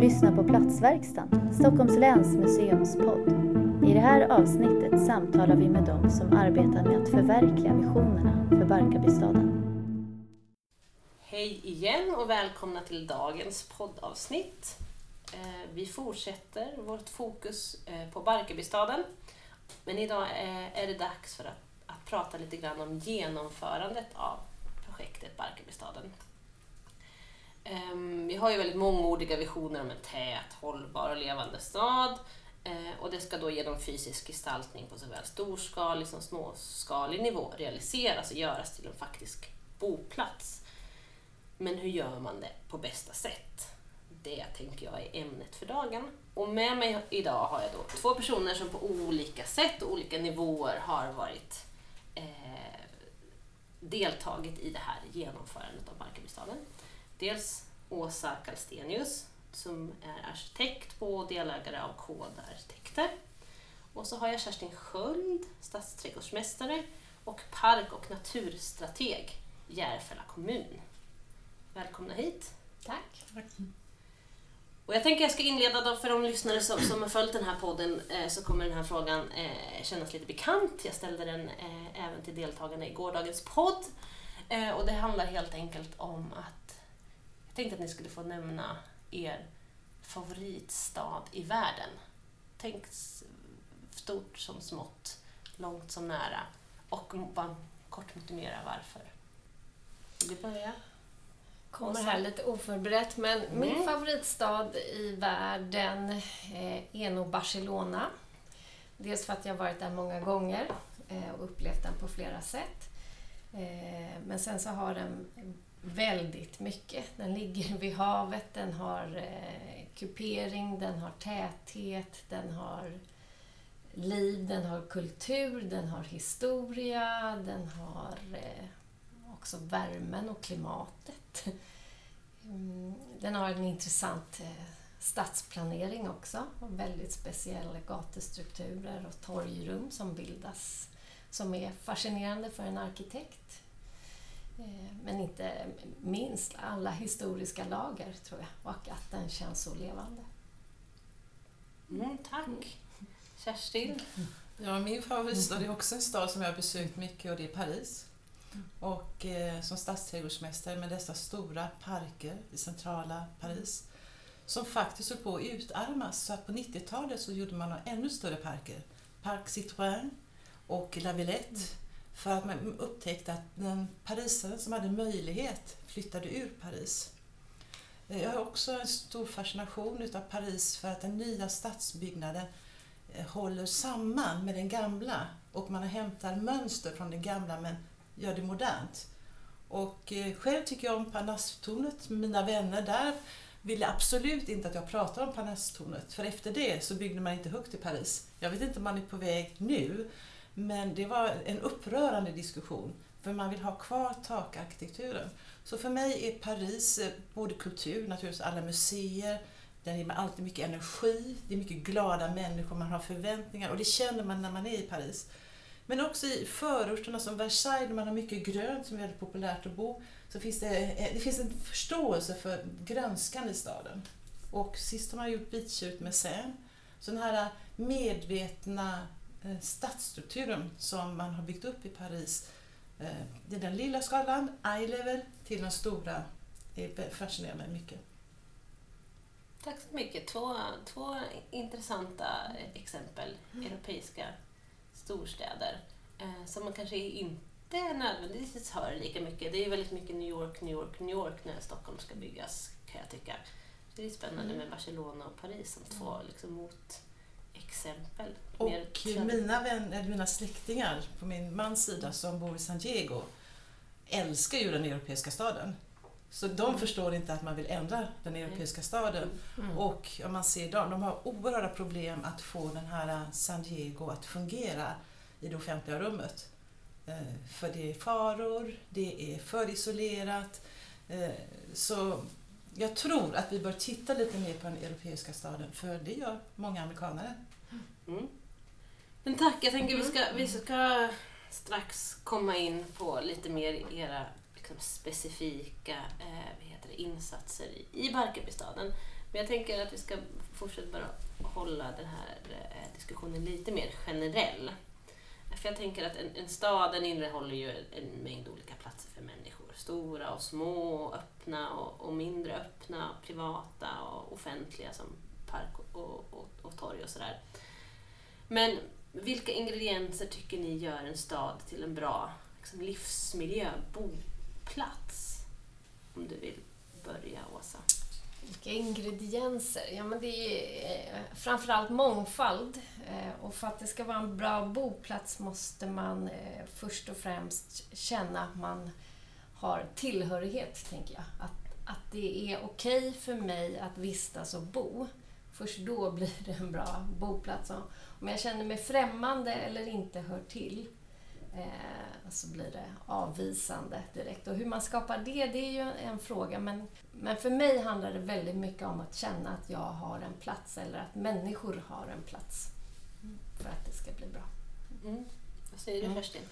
lyssnar på Platsverkstan, Stockholms läns museums podd. I det här avsnittet samtalar vi med dem som arbetar med att förverkliga visionerna för Barkarbystaden. Hej igen och välkomna till dagens poddavsnitt. Eh, vi fortsätter vårt fokus eh, på Barkarbystaden. Men idag eh, är det dags för att, att prata lite grann om genomförandet av projektet Barkarbystaden. Ehm, vi har ju väldigt mångordiga visioner om en tät, hållbar och levande stad. Ehm, och det ska då genom fysisk gestaltning på såväl storskalig som småskalig nivå realiseras och göras till en faktisk boplats. Men hur gör man det på bästa sätt? Det tänker jag är ämnet för dagen. Och med mig idag har jag då två personer som på olika sätt och olika nivåer har varit eh, deltagit i det här genomförandet av Barkarbystaden. Dels Åsa Kalstenius som är arkitekt på och delägare av Kod Arkitekter. Och så har jag Kerstin Sköld, stadsträdgårdsmästare och park och naturstrateg, Järfälla kommun. Välkomna hit. Tack. Och jag tänker jag ska inleda då för de lyssnare som, som har följt den här podden eh, så kommer den här frågan eh, kännas lite bekant. Jag ställde den eh, även till deltagarna i gårdagens podd. Eh, och det handlar helt enkelt om att tänkte att ni skulle få nämna er favoritstad i världen. Tänk stort som smått, långt som nära och bara kort motivera varför. Vill du börja? Kommer här lite oförberett, men min Mm. favoritstad i världen eh, är nog Barcelona. Dels för att jag har varit där många gånger eh, och upplevt den på flera sätt. Eh, Men sen så har den väldigt mycket. Den ligger vid havet, den har eh, kupering, den har täthet, den har liv, den har kultur, den har historia, den har eh, också värmen och klimatet. Mm, den har en intressant eh, stadsplanering också och väldigt speciella gatustrukturer och torgrum som bildas som är fascinerande för en arkitekt. Eh, Men inte minst alla historiska lager, tror jag, och att den känns så levande. Mm, tack. Kerstin? Ja, min favoritstad är också en stad som jag har besökt mycket och det är Paris. Och eh, som stadsträdgårdsmästare med dessa stora parker i centrala Paris som faktiskt höll på att utarmas. Så att på 90-talet så gjorde man ännu större parker. Parc Citroën och La Villette. För att man upptäckte att den parisaren som hade möjlighet flyttade ur Paris. Jag har också en stor fascination utav Paris för att den nya stadsbyggnaden eh, håller samman med den gamla och man hämtar mönster från den gamla men gör det modernt. Och eh, själv tycker jag om Parnassetornet. Mina vänner där ville absolut inte att jag pratar om Parnassetornet för efter det så byggde man inte högt i Paris. Jag vet inte om man är på väg nu men det var en upprörande diskussion för man vill ha kvar takarkitekturen. Så för mig är Paris eh, både kultur, naturligtvis alla museer, den ger mig alltid mycket energi, det är mycket glada människor, man har förväntningar och det känner man när man är i Paris. Men också i förorterna som Versailles, där man har mycket grönt som är väldigt populärt att bo, så finns det, eh, det finns en förståelse för grönskan i staden. Och sist har man gjort Beach med Seine. Så den här eh, medvetna stadsstrukturen som man har byggt upp i Paris, eh, det är den lilla skalan, eye level, till den stora, det fascinerar mig mycket. Tack så mycket. Två, två intressanta exempel, europeiska storstäder, eh, som man kanske inte nödvändigtvis hör lika mycket. Det är väldigt mycket New York, New York, New York när Stockholm ska byggas, kan jag tycka. Det är spännande med Barcelona och Paris som två liksom, motexempel. Mer Och mina, vänner, eller mina släktingar på min mans sida som bor i San Diego älskar ju den europeiska staden. Så de förstår inte att man vill ändra den europeiska staden. Mm. Och om man ser dem, de har oerhörda problem att få den här San Diego att fungera i det offentliga rummet. Eh, För det är faror, det är för isolerat. Eh, Så jag tror att vi bör titta lite mer på den europeiska staden, för det gör många amerikanare. Mm. Men tack, jag tänker vi ska, vi ska strax komma in på lite mer era liksom, specifika eh, vad heter det, insatser i, i Barkarbystaden. Men jag tänker att vi ska fortsätta bara hålla den här eh, diskussionen lite mer generell. För jag tänker att en, en stad den innehåller ju en mängd olika platser för människor. Stora och små, öppna och, och mindre öppna, privata och offentliga som park och, och, och torg och sådär. Men vilka ingredienser tycker ni gör en stad till en bra liksom, livsmiljö, boplats? Om du vill börja, Åsa. Vilka ingredienser? Ja, men det är eh, framförallt mångfald. Eh, och för att det ska vara en bra boplats måste man eh, först och främst känna att man har tillhörighet, tänker jag. Att, att det är okej okay för mig att vistas och bo. Först då blir det en bra boplats. Om jag känner mig främmande eller inte hör till eh, så blir det avvisande direkt. Och hur man skapar det, det är ju en fråga. Men, men för mig handlar det väldigt mycket om att känna att jag har en plats eller att människor har en plats för att det ska bli bra. Mm. Vad säger du mm. Kerstin?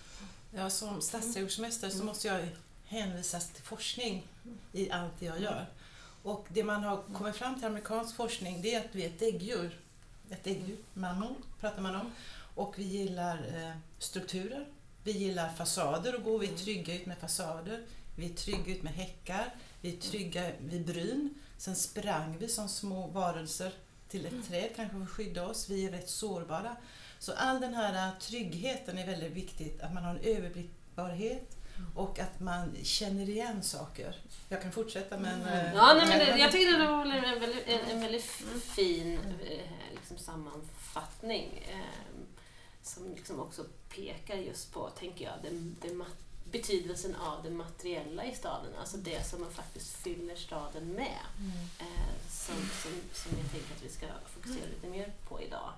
Ja, som stadsträdgårdsmästare så mm. måste jag hänvisas till forskning i allt det jag gör. Och det man har kommit fram till amerikansk forskning det är att vi är ett däggdjur. Ett däggdjur, mammon pratar man om. Och vi gillar eh, strukturer, vi gillar fasader och går vi är trygga ut med fasader. Vi är trygga ut med häckar. Vi är trygga vid bryn. Sen sprang vi som små varelser till ett träd kanske för att skydda oss. Vi är rätt sårbara. Så all den här tryggheten är väldigt viktigt. Att man har en överblickbarhet och att man känner igen saker. Jag kan fortsätta men... Mm. Ja, nej, men det, jag tycker det var en väldigt, en, en väldigt fin eh, liksom, sammanfattning. Eh, som liksom också pekar just på, tänker jag, det, det betydelsen av det materiella i staden, alltså det som man faktiskt fyller staden med. Mm. Eh, som, som, som jag tänker att vi ska fokusera lite mer på idag.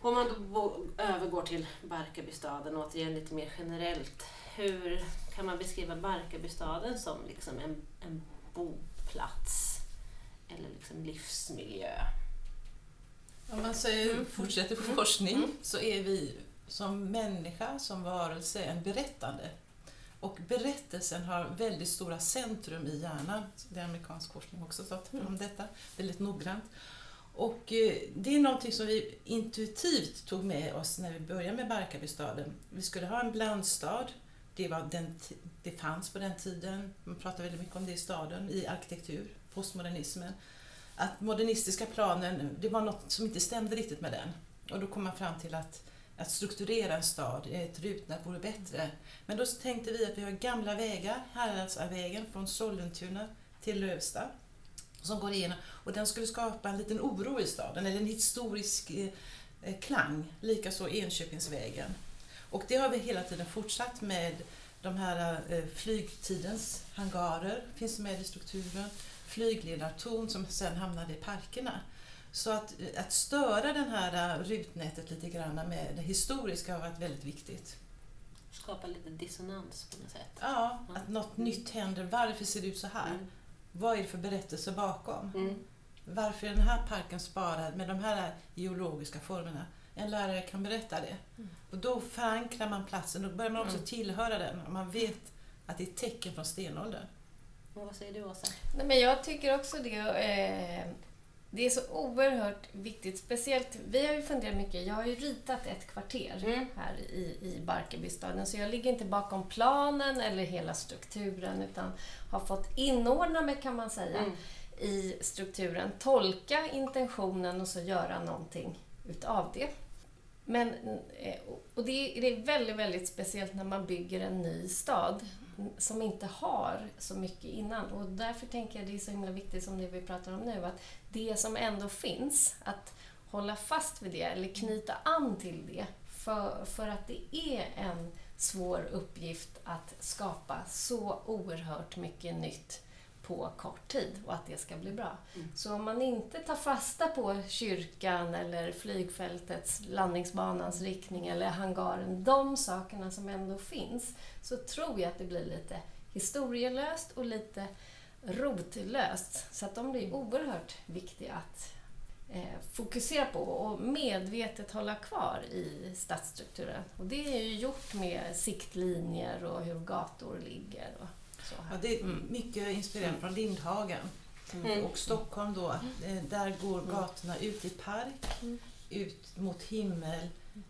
Om man då övergår till Barkarbystaden, återigen lite mer generellt. Hur kan man beskriva Barkarbystaden som liksom en, en boplats eller liksom livsmiljö? Om man säger, mm. fortsätter på forskning mm. så är vi som människa, som varelse, en berättande. Och berättelsen har väldigt stora centrum i hjärnan. Det är amerikansk forskning också tagit fram mm. detta väldigt noggrant. Och eh, det är någonting som vi intuitivt tog med oss när vi började med Barkarbystaden. Vi skulle ha en blandstad. Det, var den, det fanns på den tiden. Man pratar väldigt mycket om det i staden, i arkitektur, postmodernismen att modernistiska planen, det var något som inte stämde riktigt med den. Och då kom man fram till att, att strukturera en stad, ett rutnät vore bättre. Men då tänkte vi att vi har gamla vägar, Häradsvägen från Sollentuna till Lövsta, som går igenom. Och den skulle skapa en liten oro i staden, eller en historisk eh, eh klang. Likaså Enköpingsvägen. Och det har vi hela tiden fortsatt med de här eh, flygtidens hangarer, finns med i strukturen flygledartorn som sen hamnade i parkerna. Så att, att störa det här äh, rutnätet lite grann med det historiska har varit väldigt viktigt. Skapa lite dissonans på något sätt. Ja, ja. att något mm. nytt händer. Varför ser det ut så här? Mm. Vad är det för berättelse bakom? Mm. Varför är den här parken sparad med de här geologiska formerna? En lärare kan berätta det. Mm. Och då förankrar man platsen, då börjar man också mm. tillhöra den. Och man vet att det är tecken från stenåldern. vad säger du Åsa? Nej, men jag tycker också det. Eh, det är så oerhört viktigt. Speciellt, vi har ju funderat mycket. Jag har ju ritat ett kvarter mm. här i, i Barkarbystaden. Så jag ligger inte bakom planen eller hela strukturen utan har fått inordna mig kan man säga mm. i strukturen. Tolka intentionen och så göra någonting utav det. Men, eh, och det är väldigt, väldigt speciellt när man bygger en ny stad som inte har så mycket innan. Och därför tänker jag det är så himla viktigt som det vi pratar om nu, att det som ändå finns, att hålla fast vid det eller knyta an till det. För, för att det är en svår uppgift att skapa så oerhört mycket nytt på kort tid och att det ska bli bra. Mm. Så om man inte tar fasta på kyrkan eller flygfältets, landningsbanans riktning eller hangaren, de sakerna som ändå finns, så tror jag att det blir lite historielöst och lite rotlöst. Så att de blir oerhört viktiga att eh, fokusera på och medvetet hålla kvar i stadsstrukturen. Och det är ju gjort med siktlinjer och hur gator ligger. Och, Ja, det är mm. mycket inspirerat från Lindhagen. Mm. Och Stockholm då, eh, där går gatorna ut i park, Mm. ut mot himmel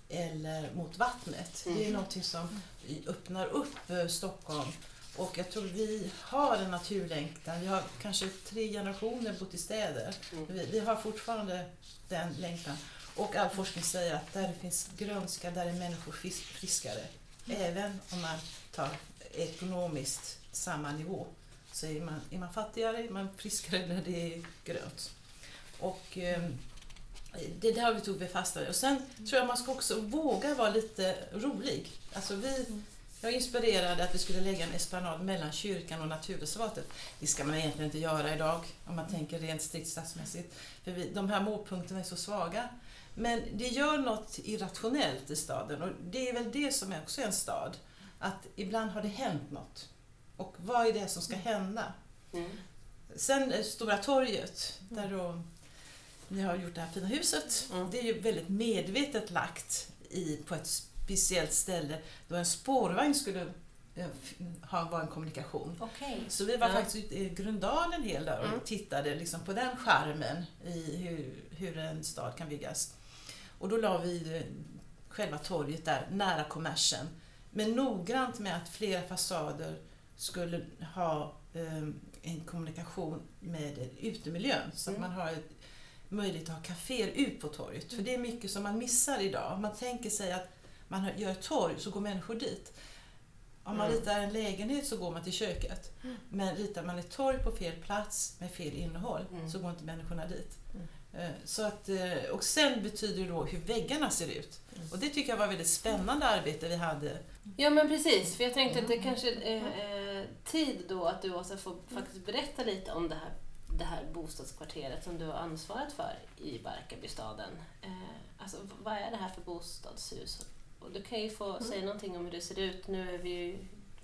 eller mot vattnet. Det är Mm. någonting som öppnar upp eh, Stockholm. Och jag tror vi har en naturlängtan. Vi har kanske tre generationer bott i städer. Mm. Vi, vi har fortfarande den längtan. Och all forskning säger att där det finns grönska, där är människor fris- friskare. Även om man tar ekonomiskt samma nivå. Så är man, är man fattigare, är man friskare när det är grönt. Och eh, det där vi tog vi fasta. Och sen tror jag man ska också våga vara lite rolig. Alltså vi, jag inspirerade att vi skulle lägga en esplanad mellan kyrkan och naturreservatet. Det ska man egentligen inte göra idag om man tänker rent strikt stadsmässigt. För vi, de här målpunkterna är så svaga. Men det gör något irrationellt i staden och det är väl det som är också en stad. Att ibland har det hänt något. Och vad är det som ska hända? Mm. Sen eh, Stora torget, där då ni har gjort det här fina huset. Mm. Det är ju väldigt medvetet lagt i, på ett speciellt ställe då en spårvagn skulle eh, ha, vara en kommunikation. Okej. Så vi var Ja. faktiskt i Gröndal en hel dag och Mm. tittade liksom på den skärmen i hur, hur en stad kan byggas. Och då la vi själva torget där, nära kommersen. Men noggrant med att flera fasader skulle ha eh, en kommunikation med utemiljön. Så att Mm. man har ett, möjlighet att ha kaféer ut på torget. För det är mycket som man missar idag. Man tänker sig att man gör ett torg så går människor dit. Om man Mm. ritar en lägenhet så går man till köket. Men ritar man ett torg på fel plats med fel innehåll Mm. så går inte människorna dit. Eh, Så att, eh, och sen betyder det då hur väggarna ser ut. Och det tycker jag var ett väldigt spännande arbete vi hade. Ja men precis, för jag tänkte att det kanske är eh, tid då att du också får faktiskt berätta lite om det här, det här bostadskvarteret som du har ansvarat för i Barkarbystaden. Alltså vad är det här för bostadshus? Och du kan ju få säga någonting om hur det ser ut. Nu är vi ju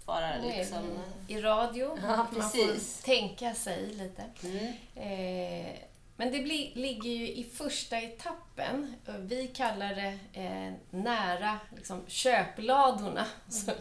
bara liksom... i radio. Ja, Man precis. får tänka sig lite. Mm. Eh, men det blir, ligger ju i första etappen. Vi kallar det eh, nära liksom, köpladorna. Så,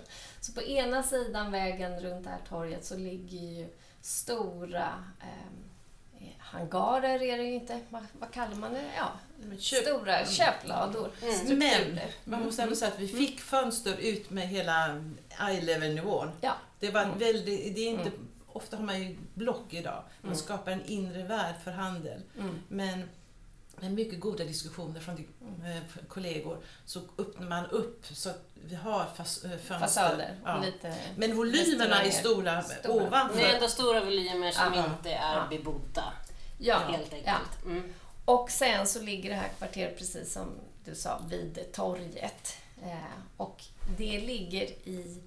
så på ena sidan vägen runt det här torget så ligger ju stora eh, hangarer är det ju inte. Vad, vad kallar man det? Ja, Men köp- stora köplador. Mm. Strukturer. Man måste ändå säga att vi fick fönster ut med hela eye level-nivån. Ja. Det var Mm. väldigt, det är inte, ofta har man ju block idag. Man Mm. skapar en inre värld för handel. Mm. Men med mycket goda diskussioner från eh, kollegor så öppnar man upp så att vi har fas, eh, fönster. Fasader. Ja. Lite Men volymerna är stora, Stora. ovanför. Det är ändå stora volymer som Ja. inte är Ja. bebodda, Ja, helt ja. enkelt. Mm. Och sen så ligger det här kvarteret, precis som du sa, vid torget. Eh, och det ligger i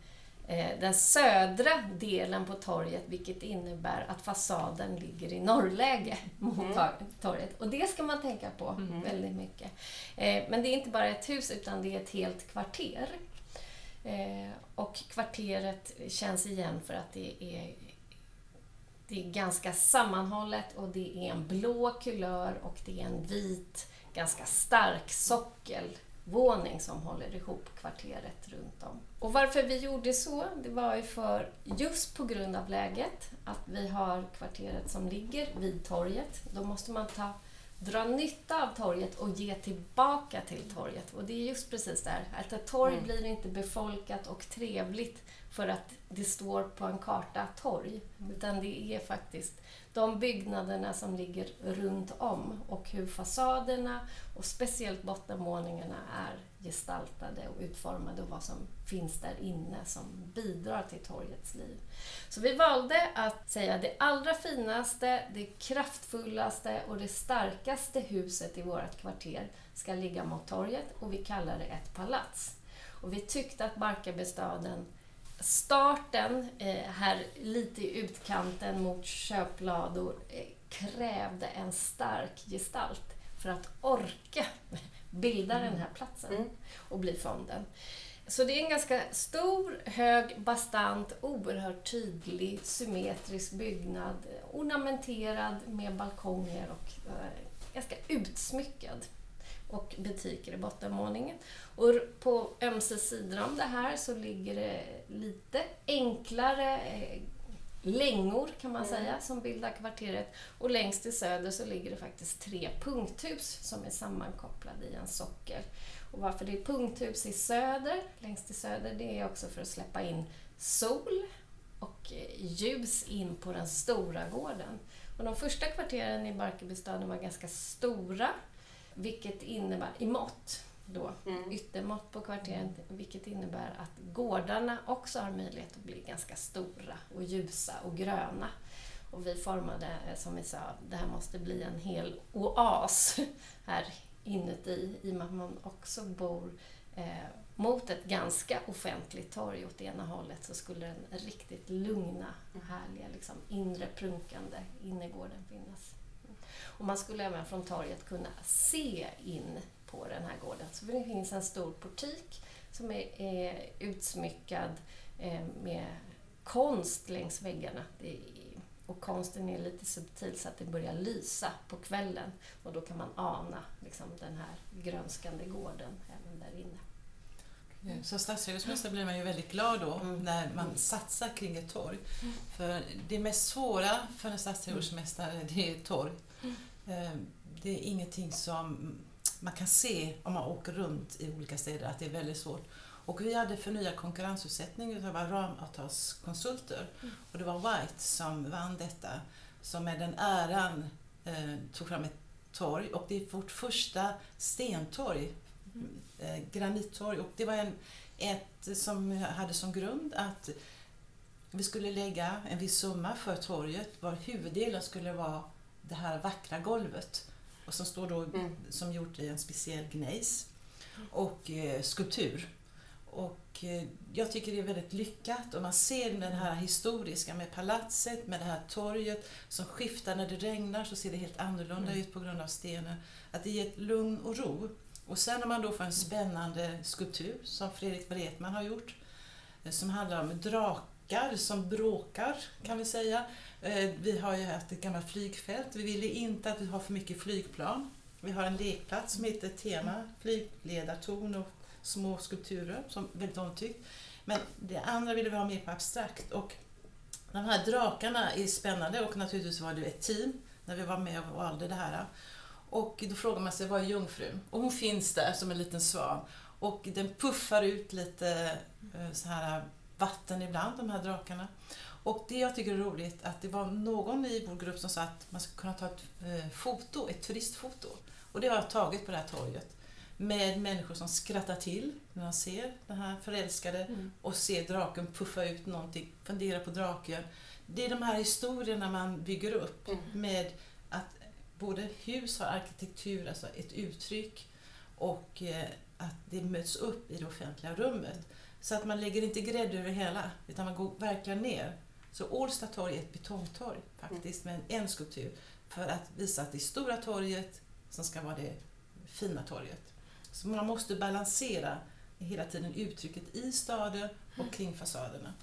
den södra delen på torget, vilket innebär att fasaden ligger i norrläge mot Mm. tor- torget. Och det ska man tänka på väldigt mycket. Eh, men det är inte bara ett hus, utan det är ett helt kvarter. Eh, och kvarteret känns igen för att det är det är ganska sammanhållet och det är en blå kulör och det är en vit, ganska stark sockelvåning som håller ihop kvarteret runt om. Och varför vi gjorde så, det var ju för just på grund av läget, att vi har kvarteret som ligger vid torget. Då måste man ta dra nytta av torget och ge tillbaka till torget. Och det är just precis det här, att ett torg Mm. blir inte befolkat och trevligt för att det står på en karta torg. Utan det är faktiskt de byggnaderna som ligger runt om och hur fasaderna och speciellt bottenvåningarna är gestaltade och utformade och vad som finns där inne som bidrar till torgets liv. Så vi valde att säga det allra finaste, det kraftfullaste och det starkaste huset i vårt kvarter ska ligga mot torget och vi kallar det ett palats. Och vi tyckte att Barkarbystaden starten eh, här lite i utkanten mot köplador eh, krävde en stark gestalt för att orka bilda den här platsen Mm. och bli fonden. Så det är en ganska stor, hög, bastant, oerhört tydlig, symmetrisk byggnad. eh, Ornamenterad med balkonger och ganska utsmyckad. Och butiker i bottenvåningen. Och på ömse sidor om det här så ligger det lite enklare, eh, längor kan man säga som bildar kvarteret. Och längst i söder så ligger det faktiskt tre punkthus som är sammankopplade i en sockel. Och varför det är punkthus i söder, längst i söder, det är också för att släppa in sol och eh, ljus in på den stora gården. Och de första kvarteren i Barkarbystaden var ganska stora, vilket innebär, i mått, då, Mm. yttermått på kvarteren, vilket innebär att gårdarna också har möjlighet att bli ganska stora och ljusa och gröna. Och vi formade, eh, som vi sa, det här måste bli en hel oas här inuti, i och med att man också bor eh, mot ett ganska offentligt torg åt ena hållet så skulle den riktigt lugna, härliga, liksom, inre prunkande innergården finnas. Och man skulle även från torget kunna se in på den här gården. Så det finns en stor portik som är, är utsmyckad eh, med konst längs väggarna. Är, och konsten är lite subtil så att det börjar lysa på kvällen och då kan man ana liksom, den här grönskande gården även där inne. Som stadsträdgårdsmästare blir man ju väldigt glad då Mm. när man satsar kring ett torg. För det mest svåra för en stadsträdgårdsmästare det är torg. Eh, Det är ingenting som man kan se om man åker runt i olika städer att det är väldigt svårt. Och vi hade förnyad konkurrensutsättning utav ramavtalskonsulter. Och det var White som vann detta. Som med den äran eh, tog fram ett torg. Och det är vårt första stentorg. Eh, granittorg. Och det var en, ett som hade som grund att vi skulle lägga en viss summa för torget. Var huvuddelen skulle vara det här vackra golvet. Och som står då Mm. som gjort i en speciell gnejs. Och eh, skulptur. Och eh, jag tycker det är väldigt lyckat och man ser den här historiska med palatset, med det här torget som skiftar när det regnar så ser det helt annorlunda ut på grund av stenen. Att det ger ett lugn och ro. Och sen när man då får en spännande skulptur som Fredrik Wretman har gjort eh, som handlar om drakar som bråkar kan vi säga. Eh, vi har ju haft ett gammalt flygfält. Vi ville inte att vi har för mycket flygplan. Vi har en lekplats som heter Tema, flygledartorn och små skulpturer som är väldigt omtyckt. Men det andra ville vi ha mer på abstrakt och de här drakarna är spännande och naturligtvis var det ett team när vi var med och valde det här. Och då frågar man sig, vad är jungfrun? Och hon finns där som en liten svan. Och den puffar ut lite eh, så här vatten ibland, de här drakarna. Och det jag tycker är roligt att det var någon i vår grupp som sa att man skulle kunna ta ett eh, foto, ett turistfoto. Och det har jag tagit på det här torget. Med människor som skrattar till när de ser den här förälskade och ser draken puffa ut någonting, fundera på draken. Det är de här historierna man bygger upp Mm. med att både hus har arkitektur, alltså ett uttryck och eh, att det möts upp i det offentliga rummet. Så att man lägger inte grädde över hela, utan man går verkligen ner. Så Årsta torg är ett betongtorg faktiskt, med en skulptur. För att visa att det är stora torget som ska vara det fina torget. Så man måste balansera hela tiden uttrycket i staden och kring fasaderna.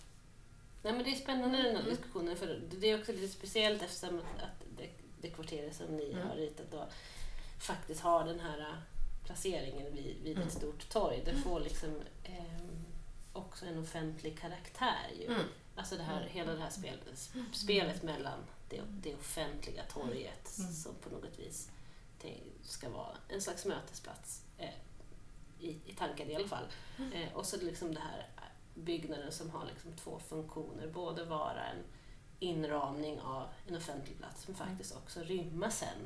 Nej, men det är spännande den här diskussionen för det är också lite speciellt eftersom att, det, det kvarteret som ni Mm. har ritat då faktiskt har den här äh, placeringen vid, vid Mm. ett stort torg. Det får liksom ehm, också en offentlig karaktär ju. Mm. Alltså det här, Mm. hela det här spel, spelet mellan det, det offentliga torget Mm. som på något vis ska vara en slags mötesplats. Eh, i, I tanken i alla fall. Eh, och så liksom det här byggnaden som har liksom två funktioner. Både vara en inramning av en offentlig plats men faktiskt också rymma sen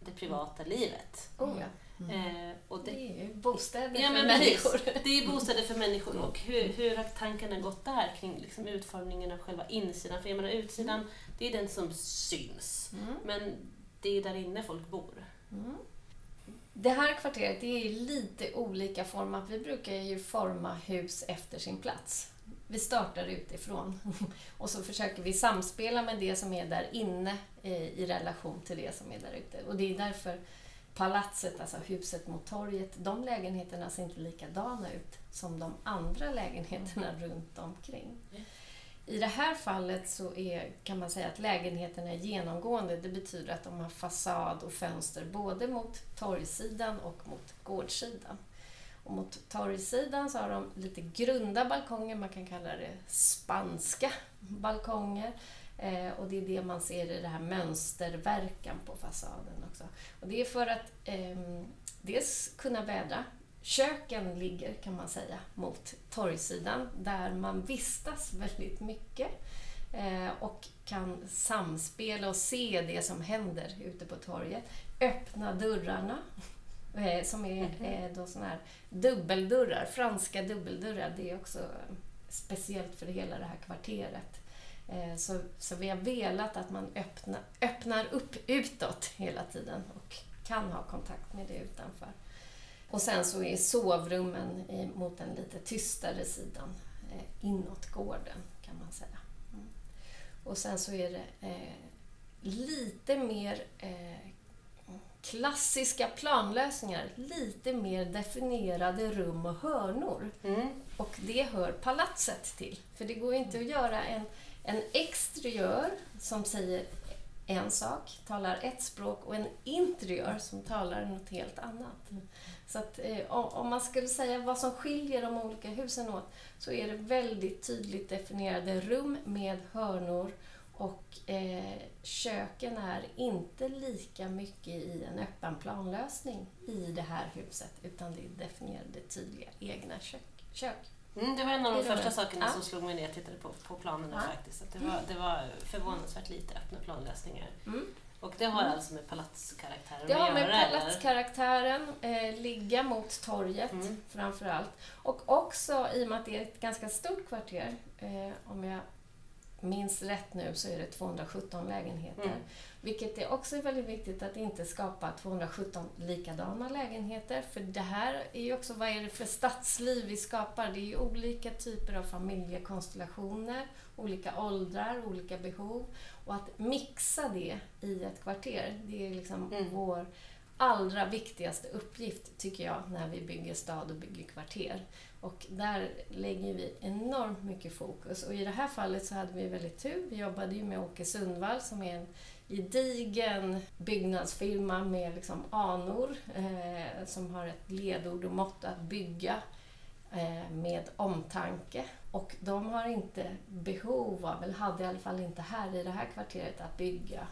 det privata livet. Oh, ja. Eh, och Det det, är ju bostäder Ja, för människor. Det är bostäder för människor och hur, hur har tankarna gått där kring liksom utformningen av själva insidan? För jag menar utsidan, det är den som syns. Mm. Men det är där inne folk bor. Mm. Det här kvarteret det är lite olika format. Vi brukar ju forma hus efter sin plats. Vi startar utifrån och så försöker vi samspela med det som är där inne eh, i relation till det som är där ute. Och det är därför palatset, alltså huset mot torget, de lägenheterna ser inte likadana ut som de andra lägenheterna runt omkring. I det här fallet så är, kan man säga att lägenheterna är genomgående. Det betyder att de har fasad och fönster både mot torgsidan och mot gårdssidan. Och mot torgsidan så har de lite grunda balkonger, man kan kalla det spanska balkonger. Eh, och det är det man ser i det här mönsterverkan på fasaden också. Och det är för att eh, dels kunna vädra. Köken ligger, kan man säga, mot torgsidan där man vistas väldigt mycket eh, och kan samspela och se det som händer ute på torget. Öppna dörrarna eh, som är eh, då såna här dubbeldörrar, franska dubbeldörrar. Det är också speciellt för hela det här kvarteret. Eh, Så, så vi har velat att man öppna, öppnar upp utåt hela tiden och kan ha kontakt med det utanför. Och sen så är sovrummen i- mot den lite tystare sidan eh, inåt gården kan man säga. Mm. Och sen så är det eh, lite mer eh, klassiska planlösningar, lite mer definierade rum och hörnor. Mm. Och det hör palatset till. För det går inte att göra en, en exteriör som säger en sak, talar ett språk, och en interiör som talar något helt annat. Så att, eh, om om man skulle säga vad som skiljer de olika husen åt så är det väldigt tydligt definierade rum med hörnor och eh, köken är inte lika mycket i en öppen planlösning i det här huset utan det är definierade tydliga egna kök. kök. Mm, det var en av de första det. sakerna Ja. som slog mig när jag tittade på, på planerna Ja. faktiskt. Att det, var, det var förvånansvärt lite öppna planlösningar. Mm. Och det har Mm. alltså med palatskaraktären Det har att med göra, palatskaraktären, eh, ligga mot torget Mm. framför allt. Och också i och med att det är ett ganska stort kvarter, eh, om jag minns rätt nu så är det 217 lägenheter. Mm. Vilket är också väldigt viktigt att inte skapa 217 likadana lägenheter. För det här är ju också, vad är det för stadsliv vi skapar? Det är ju olika typer av familjekonstellationer, olika åldrar, olika behov. Och att mixa det i ett kvarter, det är liksom Mm. vår allra viktigaste uppgift, tycker jag, när vi bygger stad och bygger kvarter. Och där lägger vi enormt mycket fokus. Och i det här fallet så hade vi väldigt tur. Vi jobbade ju med Åke Sundvall som är en gedigen byggnadsfirma med liksom anor eh, som har ett ledord och motto att bygga eh, med omtanke. Och de har inte behov av, eller hade i alla fall inte här i det här kvarteret, att bygga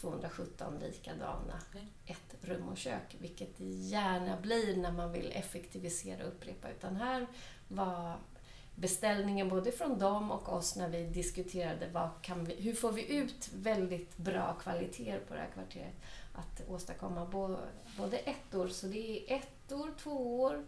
217 likadana Nej. ett rum och kök, vilket det gärna blir när man vill effektivisera och upprepa. Utan här var beställningen både från dem och oss när vi diskuterade vad kan vi, hur får vi ut väldigt bra kvaliteter på det här kvarteret. Att åstadkomma både ettor, så det är ettor, tvåor,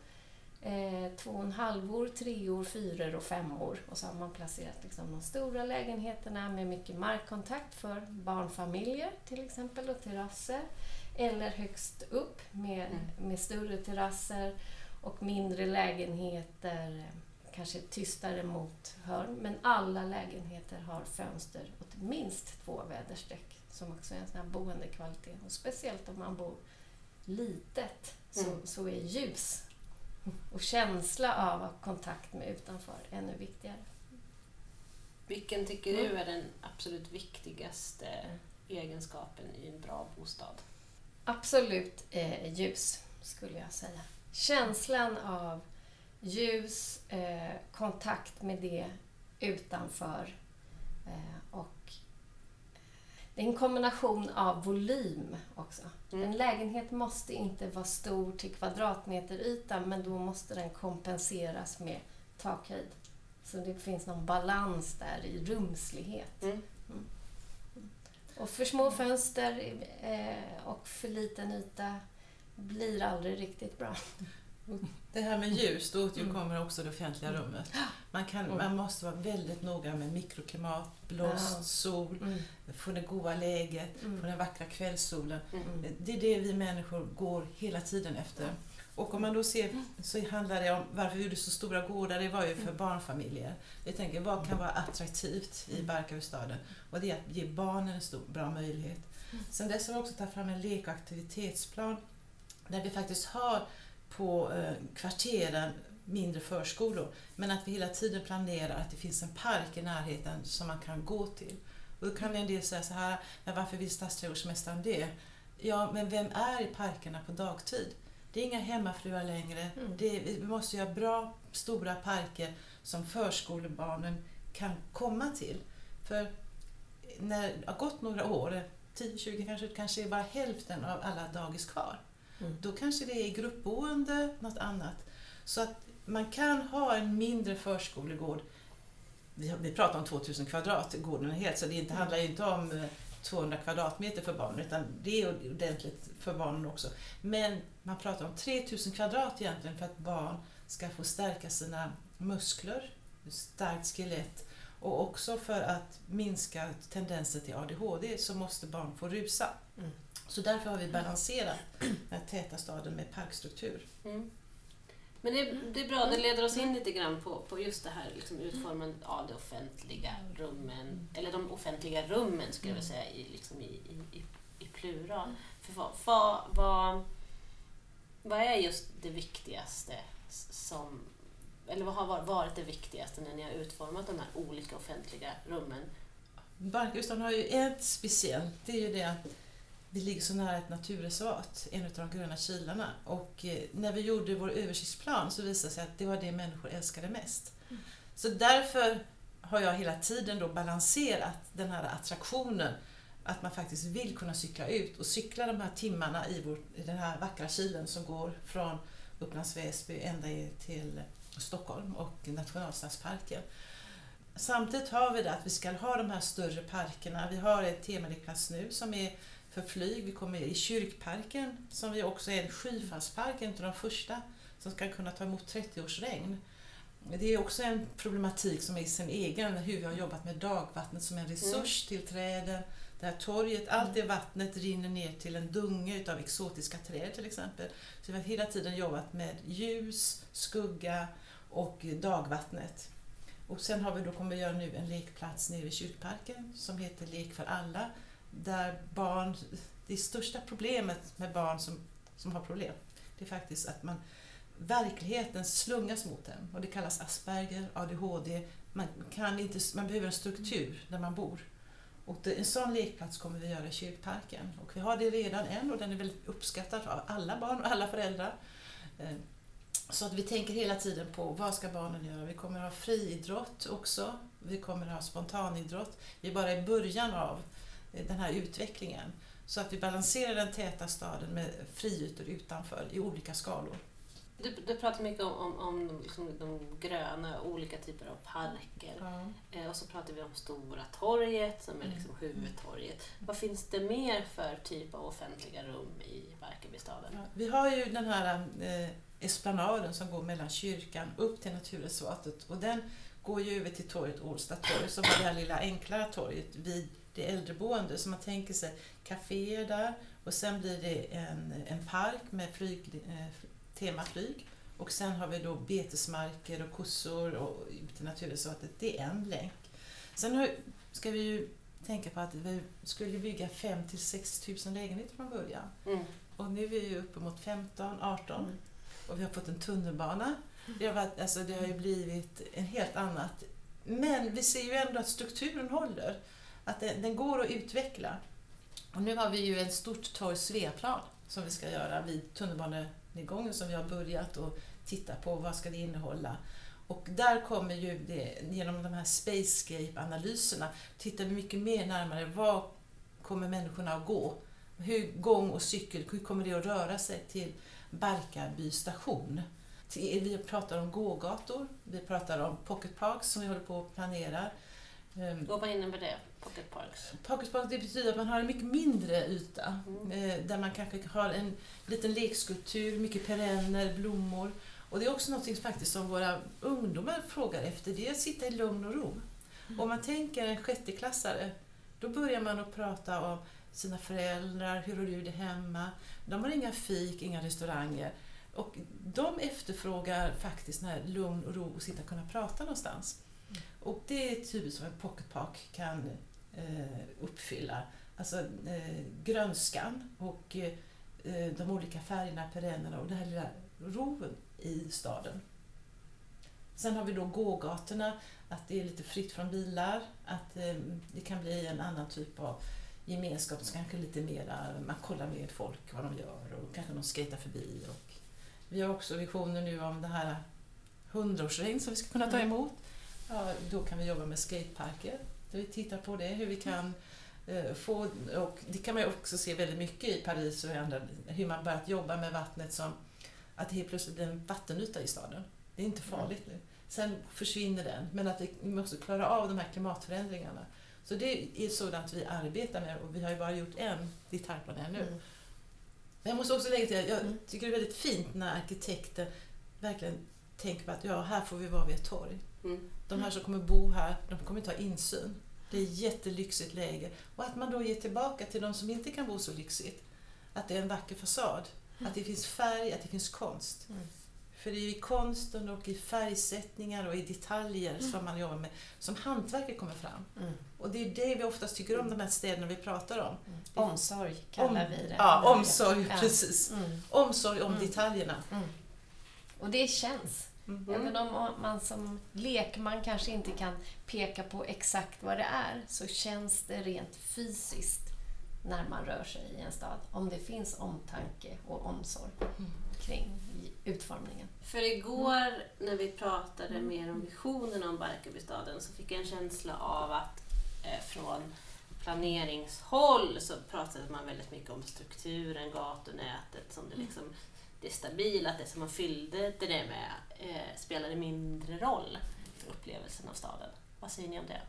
eh, två och en halvor, treor, fyror och femmor. Och så har man placerat liksom de stora lägenheterna med mycket markkontakt för barnfamiljer till exempel och terrasser. Eller högst upp med, Mm. med större terrasser och mindre lägenheter, eh, kanske tystare mot hörn. Men alla lägenheter har fönster åt minst två väderstreck som också är en sån här boendekvalitet. Och speciellt om man bor litet så, Mm. så är ljus och känsla av kontakt med utanför ännu viktigare. Vilken tycker Mm. du är den absolut viktigaste egenskapen i en bra bostad? Absolut eh, ljus, skulle jag säga. Känslan av ljus, eh, kontakt med det utanför eh, och det är en kombination av volym också. Mm. En lägenhet måste inte vara stor till kvadratmeteryta men då måste den kompenseras med takhöjd. Så det finns någon balans där i rumslighet. Mm. Och för små fönster eh, och för liten yta blir aldrig riktigt bra. Det här med ljus, då återkommer också det offentliga rummet. Man, kan, Mm. man måste vara väldigt noga med mikroklimat, blåst, sol, Mm. få det goda läget, få Mm. den vackra kvällssolen. Mm. Det är det vi människor går hela tiden efter. Och om man då ser så handlar det om varför vi gjorde så stora gårdar, det var ju för barnfamiljer. Vi tänker vad kan vara attraktivt i Barkarbystaden? Och det är att ge barnen en stor, bra möjlighet. Sen dess har vi också tagit fram en lek och aktivitetsplan där vi faktiskt har på eh, kvarteren mindre förskolor men att vi hela tiden planerar att det finns en park i närheten som man kan gå till. Och då kan en del säga så här, men varför vill stadsträdgårdsmästaren det? Ja, men vem är i parkerna på dagtid? Det är inga hemmafruar längre. Mm. Det, vi måste göra bra, stora parker som förskolebarnen kan komma till. För när det har gått några år, 10-20 kanske, kanske är bara hälften av alla dagis kvar. Mm. Då kanske det är gruppboende, något annat. Så att man kan ha en mindre förskolegård. Vi, vi pratar om 2000 kvadrat, gården är helt, så det inte, handlar ju inte om eh, 200 kvadratmeter för barnen, utan det är ordentligt för barnen också. Men man pratar om 3000 kvadrat egentligen för att barn ska få stärka sina muskler, starkt skelett och också för att minska tendenser till ADHD så måste barn få rusa. Mm. Så därför har vi balanserat den här täta staden med parkstruktur. Mm. Men det, det är bra, det leder oss in lite grann på, på just det här liksom utformandet av de offentliga rummen, eller de offentliga rummen skulle jag vilja säga i, liksom i, i, i, plural. För vad, vad, vad, vad är just det viktigaste som, eller vad har var- varit det viktigaste när ni har utformat de här olika offentliga rummen? Barkhusen har ju ett speciellt, det är ju det att vi ligger så nära ett naturreservat, en av de gröna kilarna. Och eh, när vi gjorde vår översiktsplan så visade det sig att det var det människor älskade mest. Så därför har jag hela tiden då balanserat den här attraktionen, att man faktiskt vill kunna cykla ut och cykla de här timmarna i, vår, i den här vackra kilen som går från Upplands Väsby ända till Stockholm och nationalstadsparken. Samtidigt har vi det att vi ska ha de här större parkerna. Vi har ett temalekplats nu som är för flyg. Vi kommer i kyrkparken som vi också är en skyfallspark, en av de första som ska kunna ta emot 30 års regn. Det är också en problematik som är sin egen, hur vi har jobbat med dagvattnet som en resurs till träden. Det här torget, allt det vattnet rinner ner till en dunge utav exotiska träd till exempel. Så vi har hela tiden jobbat med ljus, skugga och dagvattnet. Och sen har vi då kommer vi göra nu en lekplats nere i kyrkparken som heter Lek för alla. Där barn, det största problemet med barn som, som har problem, det är faktiskt att man verkligheten slungas mot dem. Och det kallas Asperger, ADHD. Man, kan inte, man behöver en struktur där man bor. Och det, en sån lekplats kommer vi göra i kyrkparken. Och vi har det redan än och den är väldigt uppskattad av alla barn och alla föräldrar. Eh, så att vi tänker hela tiden på vad ska barnen göra. Vi kommer att ha friidrott också. Vi kommer att ha spontanidrott. Vi är bara i början av eh, den här utvecklingen. Så att vi balanserar den täta staden med friytor utanför i olika skalor. Du, du pratar mycket om, om, om de, liksom, de gröna, olika typer av parker. Eh, och så pratar vi om Stora torget som är liksom huvudtorget. Vad finns det mer för typ av offentliga rum i Barkarbystaden? Ja, Vi har ju den här eh, esplanaden som går mellan kyrkan upp till naturreservatet och den går ju över till torget Årsta torg som är det här lilla enklare torget vid det äldreboende. Så man tänker sig kaféer där och sen blir det en, en park med flyg, eh, temaflyg och sen har vi då betesmarker och kossor och ut till naturreservatet. Det är en länk. Sen ska vi ju tänka på att vi skulle bygga 5 till 6 000 lägenheter från början. Mm. Och nu är vi ju uppemot 15, 18 Mm och vi har fått en tunnelbana. Det har, varit, alltså det har ju blivit en helt annat. Men vi ser ju ändå att strukturen håller. Att den, den går att utveckla. Och nu har vi ju ett stort torg Sveaplan som vi ska göra vid tunnelbanenedgången som vi har börjat och titta på. Vad ska det innehålla? Och där kommer ju det, genom de här Spacescape-analyserna, tittar vi mycket mer närmare. Vad kommer människorna att gå? Hur gång och cykel, hur kommer det att röra sig till Barkarby station? Vi pratar om gågator, vi pratar om pocket parks som vi håller på att planera. Ehm, vad innebär det? Pocket Parks? Pocket park det betyder att man har en mycket mindre yta Mm. eh, där man kanske har en liten lekskulptur, mycket perenner, blommor. Och det är också något faktiskt som våra ungdomar frågar efter, det är att sitta i lugn och ro. Om man tänker en sjätteklassare, då börjar man att prata om sina föräldrar, hur har du det hemma? De har inga fik, inga restauranger. Och de efterfrågar faktiskt den här lugn och ro och sitta och kunna prata någonstans. Och det är typiskt vad en pocket park kan eh, uppfylla. Alltså eh, grönskan och eh, de olika färgerna, perennerna och den här lilla roen i staden. Sen har vi då gågatorna, att det är lite fritt från bilar, att eh, det kan bli en annan typ av gemenskap, så kanske lite mera, man kollar med folk vad de gör och kanske de skejtar förbi. Och vi har också visioner nu om det här hundraårsregn som vi ska kunna ta Mm. emot. Ja, då kan vi jobba med skateparker. Där vi tittar på det, hur vi kan eh, få, och det kan man ju också se väldigt mycket i Paris och i andra, hur man börjat jobba med vattnet som att det helt plötsligt blir en vattenyta i staden. Det är inte farligt nu. Sen försvinner den, men att vi måste klara av de här klimatförändringarna. Så det är sådant vi arbetar med och vi har ju bara gjort en detaljplan ännu. Mm. Men jag måste också lägga till att jag Mm. tycker det är väldigt fint när arkitekter verkligen tänker på att ja, här får vi vara vid ett torg. Mm. De här som kommer bo här, de kommer inte ha insyn. Det är ett jättelyxigt läge. Och att man då ger tillbaka till de som inte kan bo så lyxigt. Att det är en vacker fasad. Att det finns färg, att det finns konst. Mm. För det är ju i konsten och i färgsättningar och i detaljer som man jobbar med som hantverket kommer fram. Mm. Och det är det vi oftast tycker om de här städerna vi pratar om. Mm. Omsorg kallar Om- vi det. Ja, omsorg, Ja. precis. Mm. Omsorg om Mm. detaljerna. Mm. Och det känns. Mm. Även om man som lekman kanske inte kan peka på exakt vad det är så känns det rent fysiskt när man rör sig i en stad. Om det finns omtanke och omsorg kring utformningen. För igår när vi pratade mer om visionen om Barkarbystaden så fick jag en känsla av att eh, från planeringshåll så pratade man väldigt mycket om strukturen, gatunätet, som det liksom det stabila, att det som man fyllde det med eh, spelade mindre roll för upplevelsen av staden. Vad säger ni om det?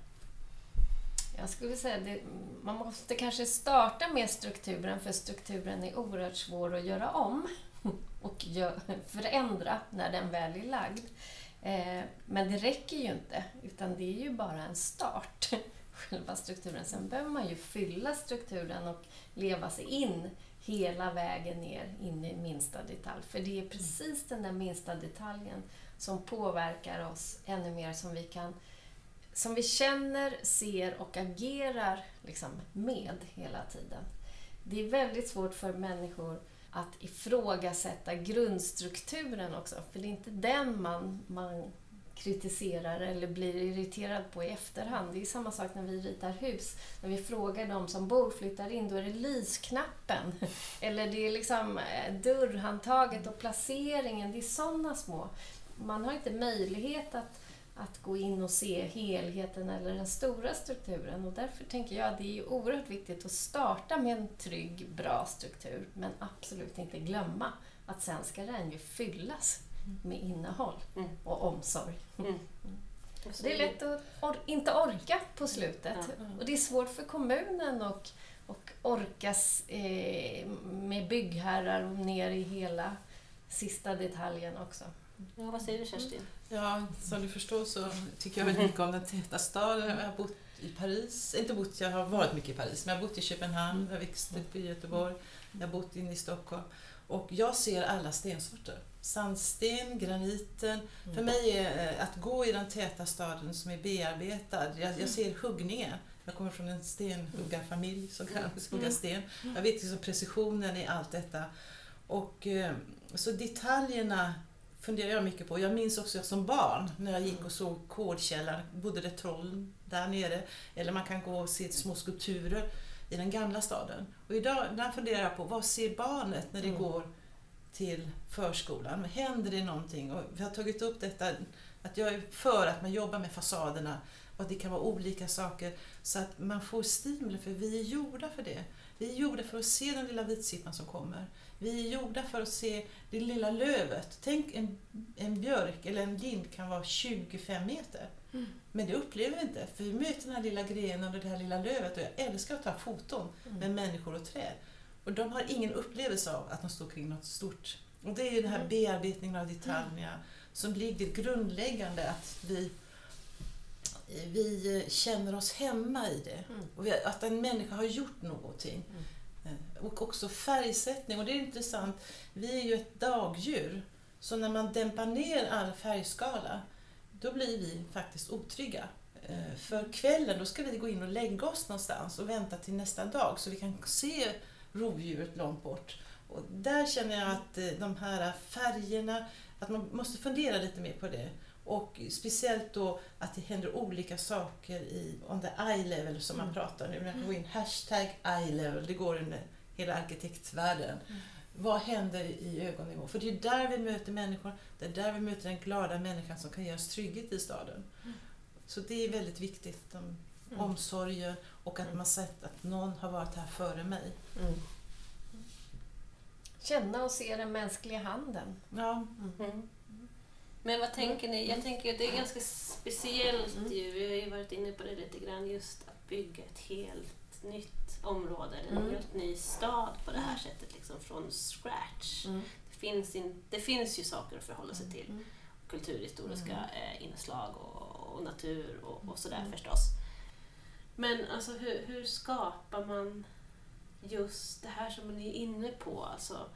Jag skulle säga att man måste kanske starta med strukturen för strukturen är oerhört svår att göra om och förändra när den väl är lagd. Eh, men det räcker ju inte, utan det är ju bara en start, själva strukturen. Sen behöver man ju fylla strukturen och leva sig in hela vägen ner in i minsta detalj. För det är precis den där minsta detaljen som påverkar oss ännu mer som vi kan som vi känner, ser och agerar liksom med hela tiden. Det är väldigt svårt för människor att ifrågasätta grundstrukturen också, för det är inte den man, man kritiserar eller blir irriterad på i efterhand. Det är samma sak när vi ritar hus. När vi frågar de som bor, flyttar in, då är det lysknappen. Eller det är liksom eh, dörrhandtaget och placeringen. Det är sådana små. Man har inte möjlighet att att gå in och se helheten eller den stora strukturen. Och därför tänker jag att det är oerhört viktigt att starta med en trygg, bra struktur, men absolut inte glömma att sen ska den ju fyllas med innehåll Mm. och omsorg. Mm. Det är lätt att or- inte orka på slutet. Ja. Och det är svårt för kommunen att och orkas eh, med byggherrar och ner i hela sista detaljen också. Ja, vad säger du Kerstin? Ja, som du förstår så tycker jag väldigt mycket om den täta staden. Jag har bott i Paris, inte bott, jag har varit mycket i Paris, men jag har bott i Köpenhamn, jag har växt upp i Göteborg, jag har bott inne i Stockholm. Och jag ser alla stensorter. Sandsten, graniten. För mig är eh, att gå i den täta staden som är bearbetad, jag, jag ser huggningen. Jag kommer från en stenhuggarfamilj som kan hugga sten. Jag vet liksom precisionen i allt detta. Och, eh, så detaljerna funderar jag mycket på. Jag minns också som barn när jag gick och såg Kodkällaren, bodde det troll där nere. Eller man kan gå och se små skulpturer i den gamla staden. Och idag där funderar jag på vad ser barnet när det Mm. går till förskolan? Händer det någonting? Och vi har tagit upp detta att jag är för att man jobbar med fasaderna och att det kan vara olika saker så att man får stimuli för vi är gjorda för det. Vi är gjorda för att se den lilla vitsippan som kommer. Vi är gjorda för att se det lilla lövet. Tänk en, en björk eller en lind kan vara 25 meter. Mm. Men det upplever vi inte, för vi möter den här lilla grenen och det här lilla lövet och jag älskar att ta foton med människor och träd. Och de har ingen upplevelse av att de står kring något stort. Och det är ju den här Mm. bearbetningen av detaljerna som ligger grundläggande att vi, vi känner oss hemma i det. Mm. Och att en människa har gjort någonting. Mm. Och också färgsättning, och det är intressant. Vi är ju ett dagdjur, så när man dämpar ner all färgskala, då blir vi faktiskt otrygga. Eh, För kvällen, då ska vi gå in och lägga oss någonstans och vänta till nästa dag, så vi kan se rovdjuret långt bort. Och där känner jag att eh, de här färgerna, att man måste fundera lite mer på det. Och speciellt då att det händer olika saker i on the eye level som man pratar nu. Man kan gå in hashtag eye level, det går under hela arkitektvärlden. Vad händer i ögonnivå? För det är där vi möter människor, det är där vi möter den glada människan som kan ge oss trygghet i staden. Så det är väldigt viktigt, om, omsorgen och att man sett att någon har varit här före mig. Mm. Känna och se den mänskliga handen. Ja, Mm. Men vad tänker ni? Jag tänker att det är ganska speciellt ju. Vi har ju varit inne på det lite grann. Just att bygga ett helt nytt område, eller en Mm. helt ny stad på det här sättet. Liksom från scratch. Mm. Det, finns in, det finns ju saker att förhålla sig till. Mm. Kulturhistoriska eh, inslag och, och natur och, och sådär Mm. förstås. Men alltså hur, hur skapar man just det här som ni är inne på? Alltså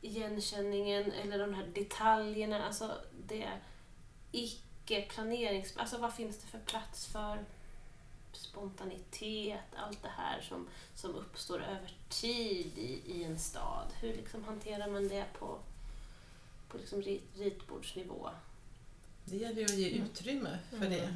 igenkänningen eller de här detaljerna. Alltså det icke-planerings... Alltså vad finns det för plats för spontanitet? Allt det här som, som uppstår över tid i, i en stad. Hur liksom hanterar man det på, på liksom rit, ritbordsnivå? det gäller ju att ge utrymme för det.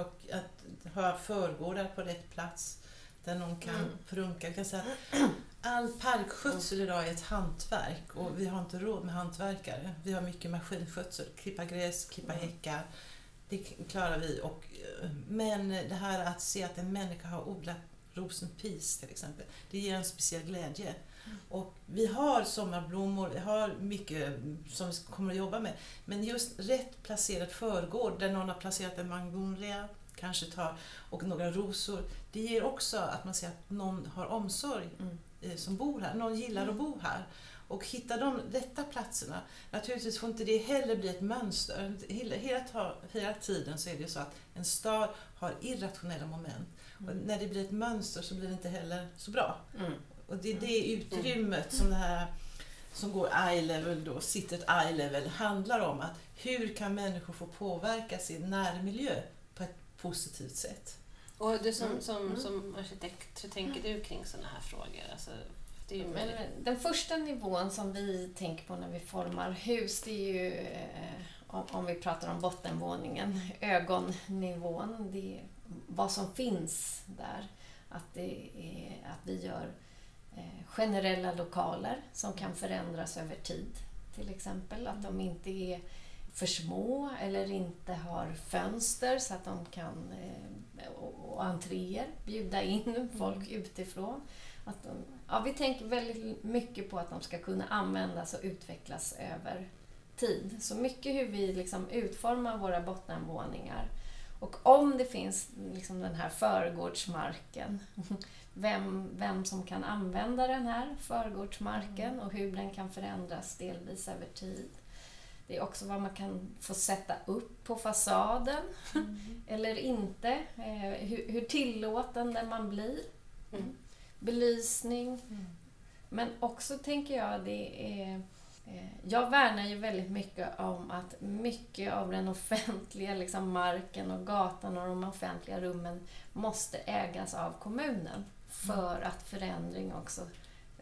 Och att ha förgårdar på rätt plats där någon kan Mm. prunka. Jag kan säga att all parkskötsel idag är ett hantverk och vi har inte råd med hantverkare. Vi har mycket maskinskötsel, klippa gräs, klippa häckar. Det klarar vi. Och, eh, men det här att se att en människa har odlat rosenpis till exempel, det ger en speciell glädje. Och vi har sommarblommor, vi har mycket som vi kommer att jobba med. Men just rätt placerad förgård där någon har placerat en magnolia, kanske tar, och några rosor. Det ger också att man ser att någon har omsorg Mm. eh, som bor här. Någon gillar att bo här. Och hitta de rätta platserna. Naturligtvis får inte det heller bli ett mönster. Hela, hela, tiden så är det så att en stad har irrationella moment. Och när det blir ett mönster så blir det inte heller så bra. Mm. Och det är det utrymmet som det här som går eye level då, sitter eye level, handlar om. att Hur kan människor få påverka sin närmiljö på ett positivt sätt? Och du som, Mm. som, Mm. som arkitekt, hur tänker du kring sådana här frågor? Alltså, det ju Men den första nivån som vi tänker på när vi formar hus, det är ju eh, om, vi pratar om bottenvåningen, ögonnivån. Det är vad som finns där. Att, det är, att vi gör eh, generella lokaler som kan förändras över tid. Till exempel att de inte är för små eller inte har fönster så att de kan eh, och, och entréer bjuda in folk utifrån. Att de, ja, vi tänker väldigt mycket på att de ska kunna användas och utvecklas över tid. Så mycket hur vi liksom utformar våra bottenvåningar. Och om det finns liksom den här förgårdsmarken, vem, vem som kan använda den här förgårdsmarken och hur den kan förändras delvis över tid. Det är också vad man kan få sätta upp på fasaden eller inte. Eh, hur, hur tillåtande man blir. Mm. Belysning. Men också tänker jag det är... eh, Jag värnar ju väldigt mycket om att mycket av den offentliga liksom marken och gatan och de offentliga rummen måste ägas av kommunen för att förändring också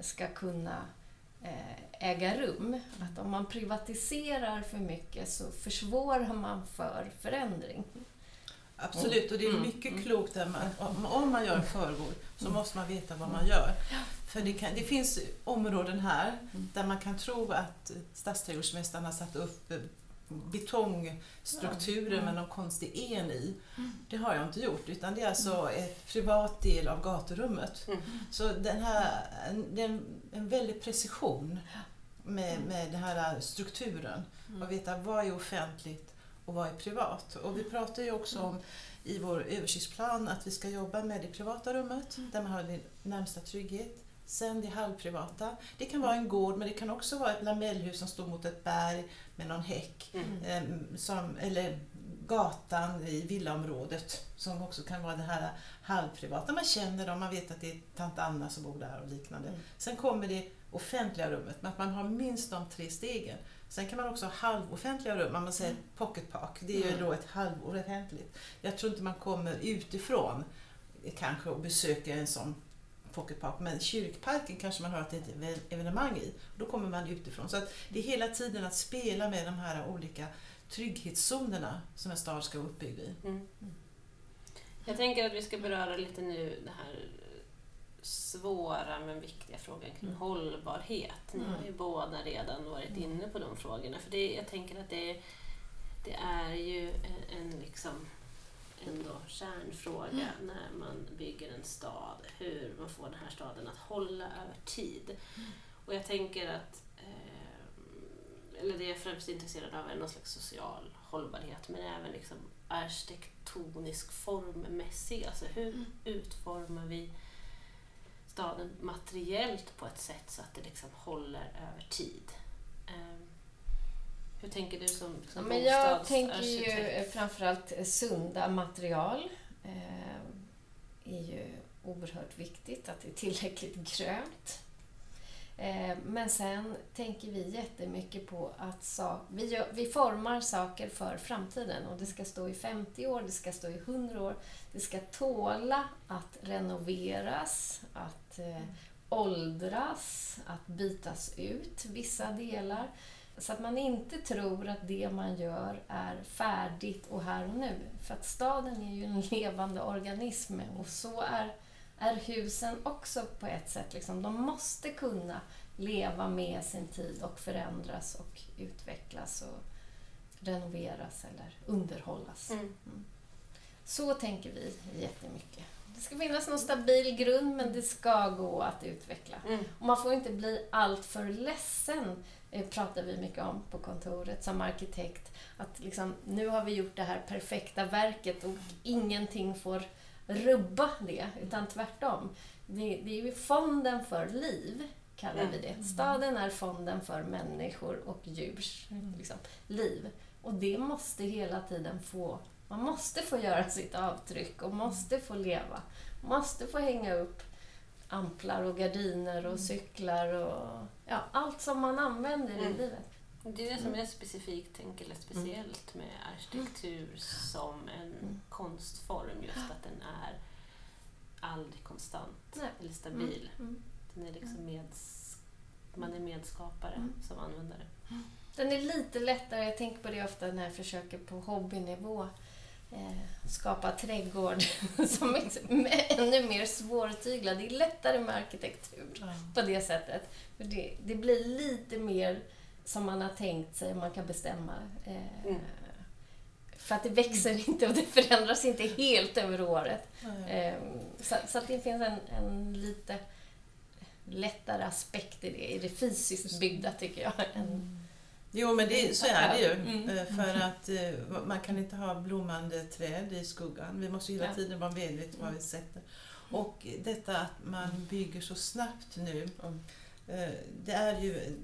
ska kunna eh, äga rum. Att om man privatiserar för mycket så försvårar man för förändring. Absolut, och det är Mm. mycket klokt där man, om, om man gör en förgård så måste man veta vad man gör. För det, kan, det finns områden här där man kan tro att stadsträdgårdsmästaren har satt upp eh, betongstrukturer med någon konstig en i. Det har jag inte gjort, utan det är alltså ett privat del av gaturummet. Mm. Så den här, det är en, en väldig precision med, med den här strukturen. Och veta vad är offentligt och vad är privat. Och vi pratar ju också om i vår översiktsplan att vi ska jobba med det privata rummet där man har din närmsta trygghet. Sen det halvprivata. Det kan vara en gård men det kan också vara ett lamellhus som står mot ett berg med någon häck. Mm. Ehm, som, eller gatan i villaområdet som också kan vara det här halvprivata. Man känner dem, man vet att det är tant Anna som bor där och liknande. Mm. Sen kommer det offentliga rummet, men att man har minst de tre stegen. Sen kan man också ha halvoffentliga rum, man säger pocket park. Det är ju Mm. då ett halvoffentligt. Jag tror inte man kommer utifrån kanske och besöker en sån Pocket Park, men kyrkparken kanske man har ett evenemang i. Då kommer man utifrån. Så att det är hela tiden att spela med de här olika trygghetszonerna som en stad ska vara uppbyggd i. Mm. Jag tänker att vi ska beröra lite nu det här svåra men viktiga frågan kring mm. hållbarhet. Ni har ju båda redan varit mm. inne på de frågorna. För det, jag tänker att det, det är ju en, en liksom ändå kärnfråga mm. när man bygger en stad. Hur man får den här staden att hålla över tid. Mm. Och jag tänker att, eh, eller det jag är främst intresserad av är någon slags social hållbarhet men även liksom arkitektonisk formmässig. Alltså hur mm. utformar vi staden materiellt på ett sätt så att det liksom håller över tid? Um, hur tänker du som, som Men Jag tänker ju framförallt sunda material. Eh, är ju oerhört viktigt att det är tillräckligt grönt. Eh, men sen tänker vi jättemycket på att sak, vi, gör, vi formar saker för framtiden och det ska stå i 50 år, det ska stå i 100 år. Det ska tåla att renoveras, att eh, åldras, att bytas ut vissa delar. Så att man inte tror att det man gör är färdigt och här och nu. För att staden är ju en levande organism och så är, är husen också på ett sätt. Liksom. De måste kunna leva med sin tid och förändras och utvecklas och renoveras eller underhållas. Mm. Mm. Så tänker vi jättemycket. Det ska finnas någon stabil grund men det ska gå att utveckla. Mm. Och man får inte bli alltför ledsen Eh, pratar vi mycket om på kontoret som arkitekt. Att liksom, nu har vi gjort det här perfekta verket och ingenting får rubba det, utan tvärtom. Det, det är ju fonden för liv, kallar vi det. Staden är fonden för människor och djurs liksom, liv. Och det måste hela tiden få... Man måste få göra sitt avtryck och måste få leva. Måste få hänga upp amplar och gardiner och mm. cyklar och ja, allt som man använder mm. i livet. Det är det som är specifikt, tänker eller speciellt med arkitektur som en mm. konstform, just att den är aldrig konstant Nej. eller stabil. Mm. mm. Den är liksom meds, man är medskapare mm. som användare. Den är lite lättare, jag tänker på det ofta när jag försöker på hobbynivå eh, skapa trädgård som är ännu mer svårtyglad. Det är lättare med arkitektur mm. på det sättet. För det, det, blir lite mer som man har tänkt sig, man kan bestämma. Eh, mm. För att det växer inte och det förändras inte helt över året. Mm. Eh, så, så, att det finns en, en, lite lättare aspekt i det, i det fysiskt byggda tycker jag. Än, Jo, men det, så är det ju. Mm. Eh, för att eh, man kan inte ha blommande träd i skuggan. Vi måste hela tiden vara medvetna vad vi sätter. Och detta att man bygger så snabbt nu. Det är ju,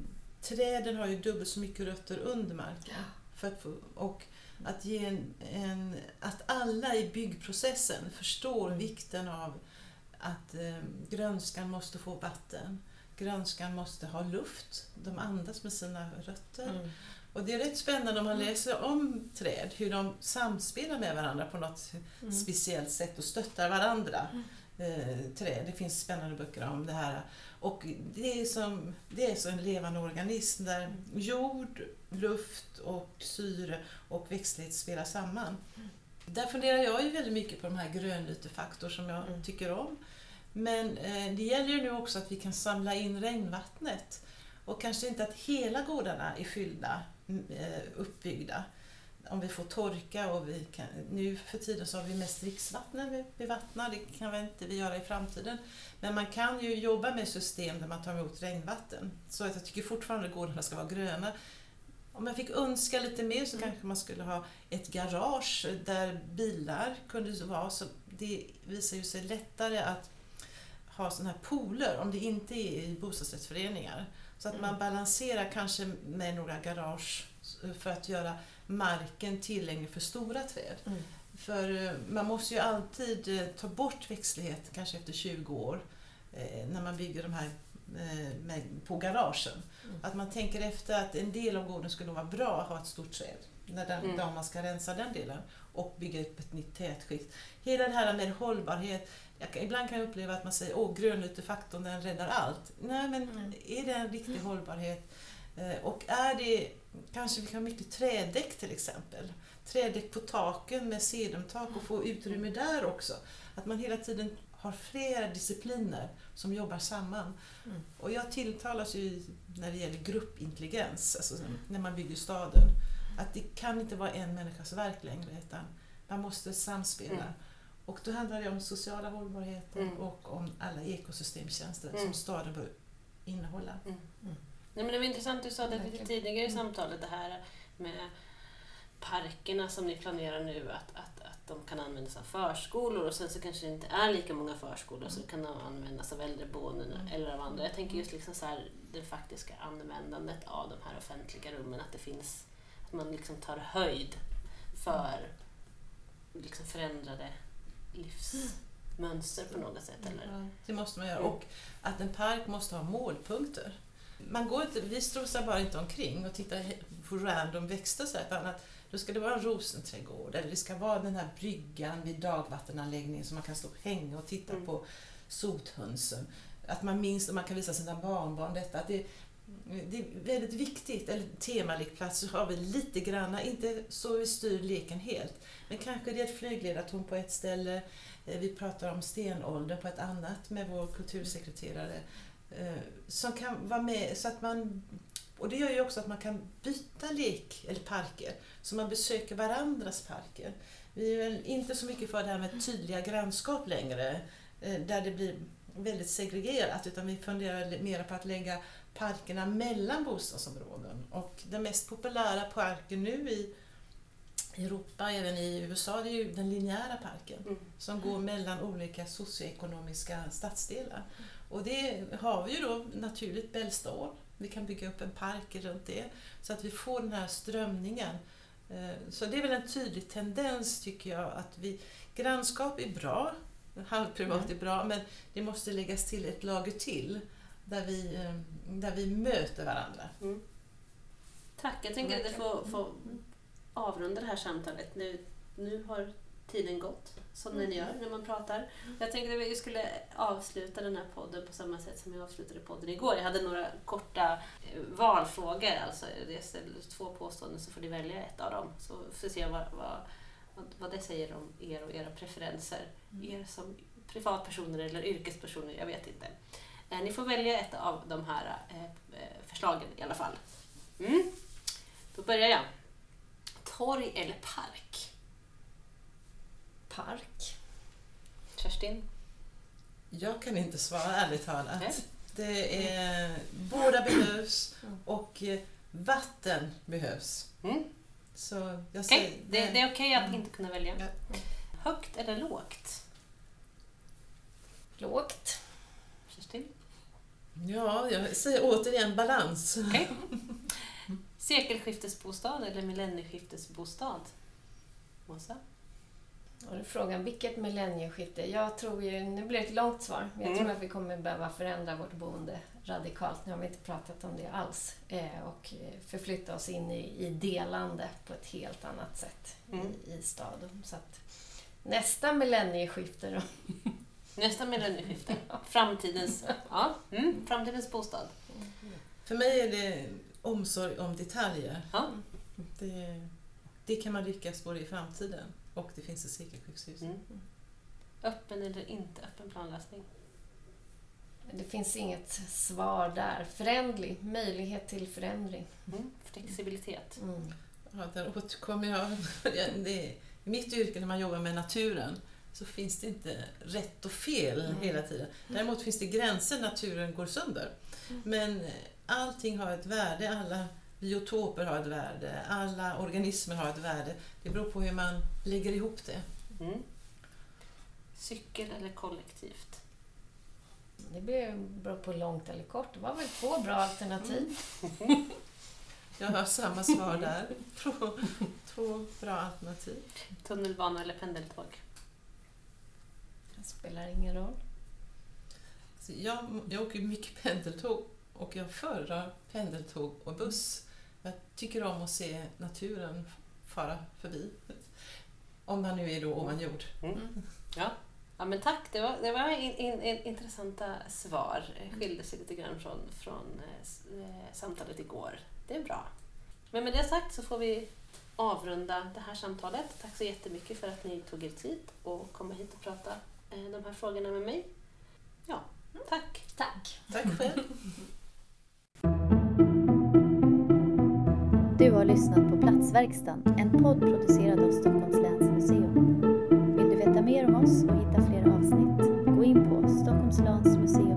träden har ju dubbelt så mycket rötter under marken. För att få, och att, ge en, en, att alla i byggprocessen förstår mm. vikten av att eh, grönskan måste få vatten grönskan måste ha luft. De andas med sina rötter. Mm. Och det är rätt spännande om man mm. läser om träd, hur de samspelar med varandra på något mm. speciellt sätt och stöttar varandra. Mm. Eh, träd. Det finns spännande böcker om det här. Och det är som, det är som en levande organism där jord, luft och syre och växtlighet spelar samman. Mm. Där funderar jag ju väldigt mycket på de här grönytefaktor som jag mm. tycker om. Men eh, det gäller ju nu också att vi kan samla in regnvattnet. Och kanske inte att hela gårdarna är fyllda, eh, uppbyggda. Om vi får torka och vi kan, nu för tiden så har vi mest dricksvatten när vi bevattnar, det kan vi inte vi göra i framtiden. Men man kan ju jobba med system där man tar emot regnvatten. Så att jag tycker fortfarande att gårdarna ska vara gröna. Om jag fick önska lite mer så mm. kanske man skulle ha ett garage där bilar kunde vara. Så det visar ju sig lättare att ha sådana här pooler om det inte är i bostadsrättsföreningar. Så att mm. man balanserar kanske med några garage för att göra marken tillgänglig för stora träd. Mm. För eh, man måste ju alltid eh, ta bort växtlighet, kanske efter 20 år, eh, när man bygger de här på garagen. Mm. Att man tänker efter att en del av gården skulle vara bra att ha ett stort träd, när den, mm. man ska rensa den delen och bygga upp ett nytt tätskikt. Hela det här med hållbarhet, jag, kan- ibland kan jag uppleva att man säger åh grönytefaktorn den räddar allt. Nej men Mm. är det en riktig hållbarhet? Eh, och är det, kanske vi kan ha mycket trädäck till exempel. Trädäck på taken med sedumtak och få utrymme där också. Att man hela tiden har flera discipliner som jobbar samman. Mm. Och jag tilltalas ju när det gäller gruppintelligens, alltså när man bygger staden, att det kan inte vara en människas verk längre utan man måste samspela. Mm. Och då handlar det om sociala hållbarheten Mm. och om alla ekosystemtjänster Mm. som staden bör innehålla. Nej, men det var intressant, du sa det lite tidigare i Mm. samtalet, det här med parkerna som ni planerar nu, att, att, att de kan användas av förskolor och sen så kanske det inte är lika många förskolor så kan de användas av äldreboenden Mm. eller av andra. Jag tänker just liksom så här, det faktiska användandet av de här offentliga rummen, att det finns, att man liksom tar höjd för liksom förändrade livsmönster på något sätt. Eller? Ja, det måste man göra. Mm. Och att en park måste ha målpunkter. Man går inte, vi strosar bara inte omkring och tittar på random växter så här, utan att då ska det vara en rosenträdgård eller det ska vara den här bryggan vid dagvattenanläggningen som man kan stå och hänga och titta Mm. på sothönsen. Att man minns och man kan visa sina barnbarn detta. Att det, det är väldigt viktigt. Eller temalekplatser har vi lite granna, inte så vi styr leken helt. Men kanske det är ett flygledartorn på ett ställe, Eh, Vi pratar om stenåldern på ett annat med vår kultursekreterare. Eh, Som kan vara med så att man... Och det gör ju också att man kan byta lek eller parker. Så man besöker varandras parker. Vi är väl inte så mycket för det här med tydliga grannskap längre. eh, Där det blir väldigt segregerat. Utan vi funderar mer på att lägga parkerna mellan bostadsområden. Och den mest populära parken nu i Europa, även i USA, det är ju den linjära parken Mm. som går mellan olika socioekonomiska stadsdelar. Och det har vi ju då naturligt Bällstaår. Vi kan bygga upp en park runt det så att vi får den här strömningen. Eh, Så det är väl en tydlig tendens tycker jag att vi, grannskap är bra, halvprivat är bra, men det måste läggas till ett lager till där vi, eh, där vi möter varandra. Tack, jag tänker att jag får, får avrunda det här samtalet. Nu, nu har tiden gått, som den gör när man pratar. Jag tänkte att vi skulle avsluta den här podden på samma sätt som jag avslutade podden igår. Jag hade några korta eh, valfrågor. Alltså, jag ställer två påståenden så får ni välja ett av dem. Så får vi se vad, vad, vad, det säger om er och era preferenser. Er som privatpersoner eller yrkespersoner, jag vet inte. Eh, Ni får välja ett av de här eh, förslagen i alla fall. Mm. Då börjar jag. Torg eller park? Park. Kerstin? Jag kan inte svara ärligt talat. Nej. Det är, båda behövs och eh, vatten behövs. Mm. Så jag säger, det, det är okej att Mm. inte kunna välja. Ja. Högt eller lågt? Lågt. Kerstin? Ja, jag säger återigen balans. Okej. Sekelskiftesbostad eller millennieskiftesbostad? Mossa? Och då frågan, vilket millennieskifte? Jag tror ju, nu blir det ett långt svar, men jag Mm. tror att vi kommer behöva förändra vårt boende radikalt. Nu har vi inte pratat om det alls. Eh, och förflytta oss in i, i delande på ett helt annat sätt Mm. i, i staden. Så att nästa millennieskifte då. Nästa millennieskifte. Framtidens, ja, mm, framtidens bostad. För mig är det omsorg om detaljer. Ja. Det, det kan man lyckas både i framtiden och det finns ett sekelskiftshus. Mm. Öppen eller inte öppen planlösning? Det finns inget svar där. Förändlig, möjlighet till förändring. Mm. Flexibilitet? Mm. Ja, där återkommer jag. Det, I mitt yrke när man jobbar med naturen så finns det inte rätt och fel Mm. hela tiden. Däremot finns det gränser naturen går sönder. Men eh, allting har ett värde, alla biotoper har ett värde, alla organismer har ett värde. Det beror på hur man lägger ihop det. Mm. Cykel eller kollektivt? Det blir- beror på långt eller kort. Det var väl två bra alternativ. Jag har samma svar där. Två, två bra alternativ. Tunnelbana eller pendeltåg? Det spelar ingen roll. Så jag, jag åker mycket pendeltåg och jag föredrar pendeltåg och buss. Jag tycker om att se naturen fara förbi. Om man nu är då ovan jord. Mm. Ja. Ja, men tack, det var, det var in, in, in, intressanta svar. Skilde sig lite grann från, från eh, samtalet igår. Det är bra. Men med det sagt så får vi avrunda det här samtalet. Tack så jättemycket för att ni tog er tid och komma hit och prata eh, de här frågorna med mig. Ja, tack. Tack. Tack själv. Du har lyssnat på Platsverkstan, en podd producerad av Stockholmsmuseum. Vill du veta mer om oss och hitta fler avsnitt? Gå in på Stockholms läns museum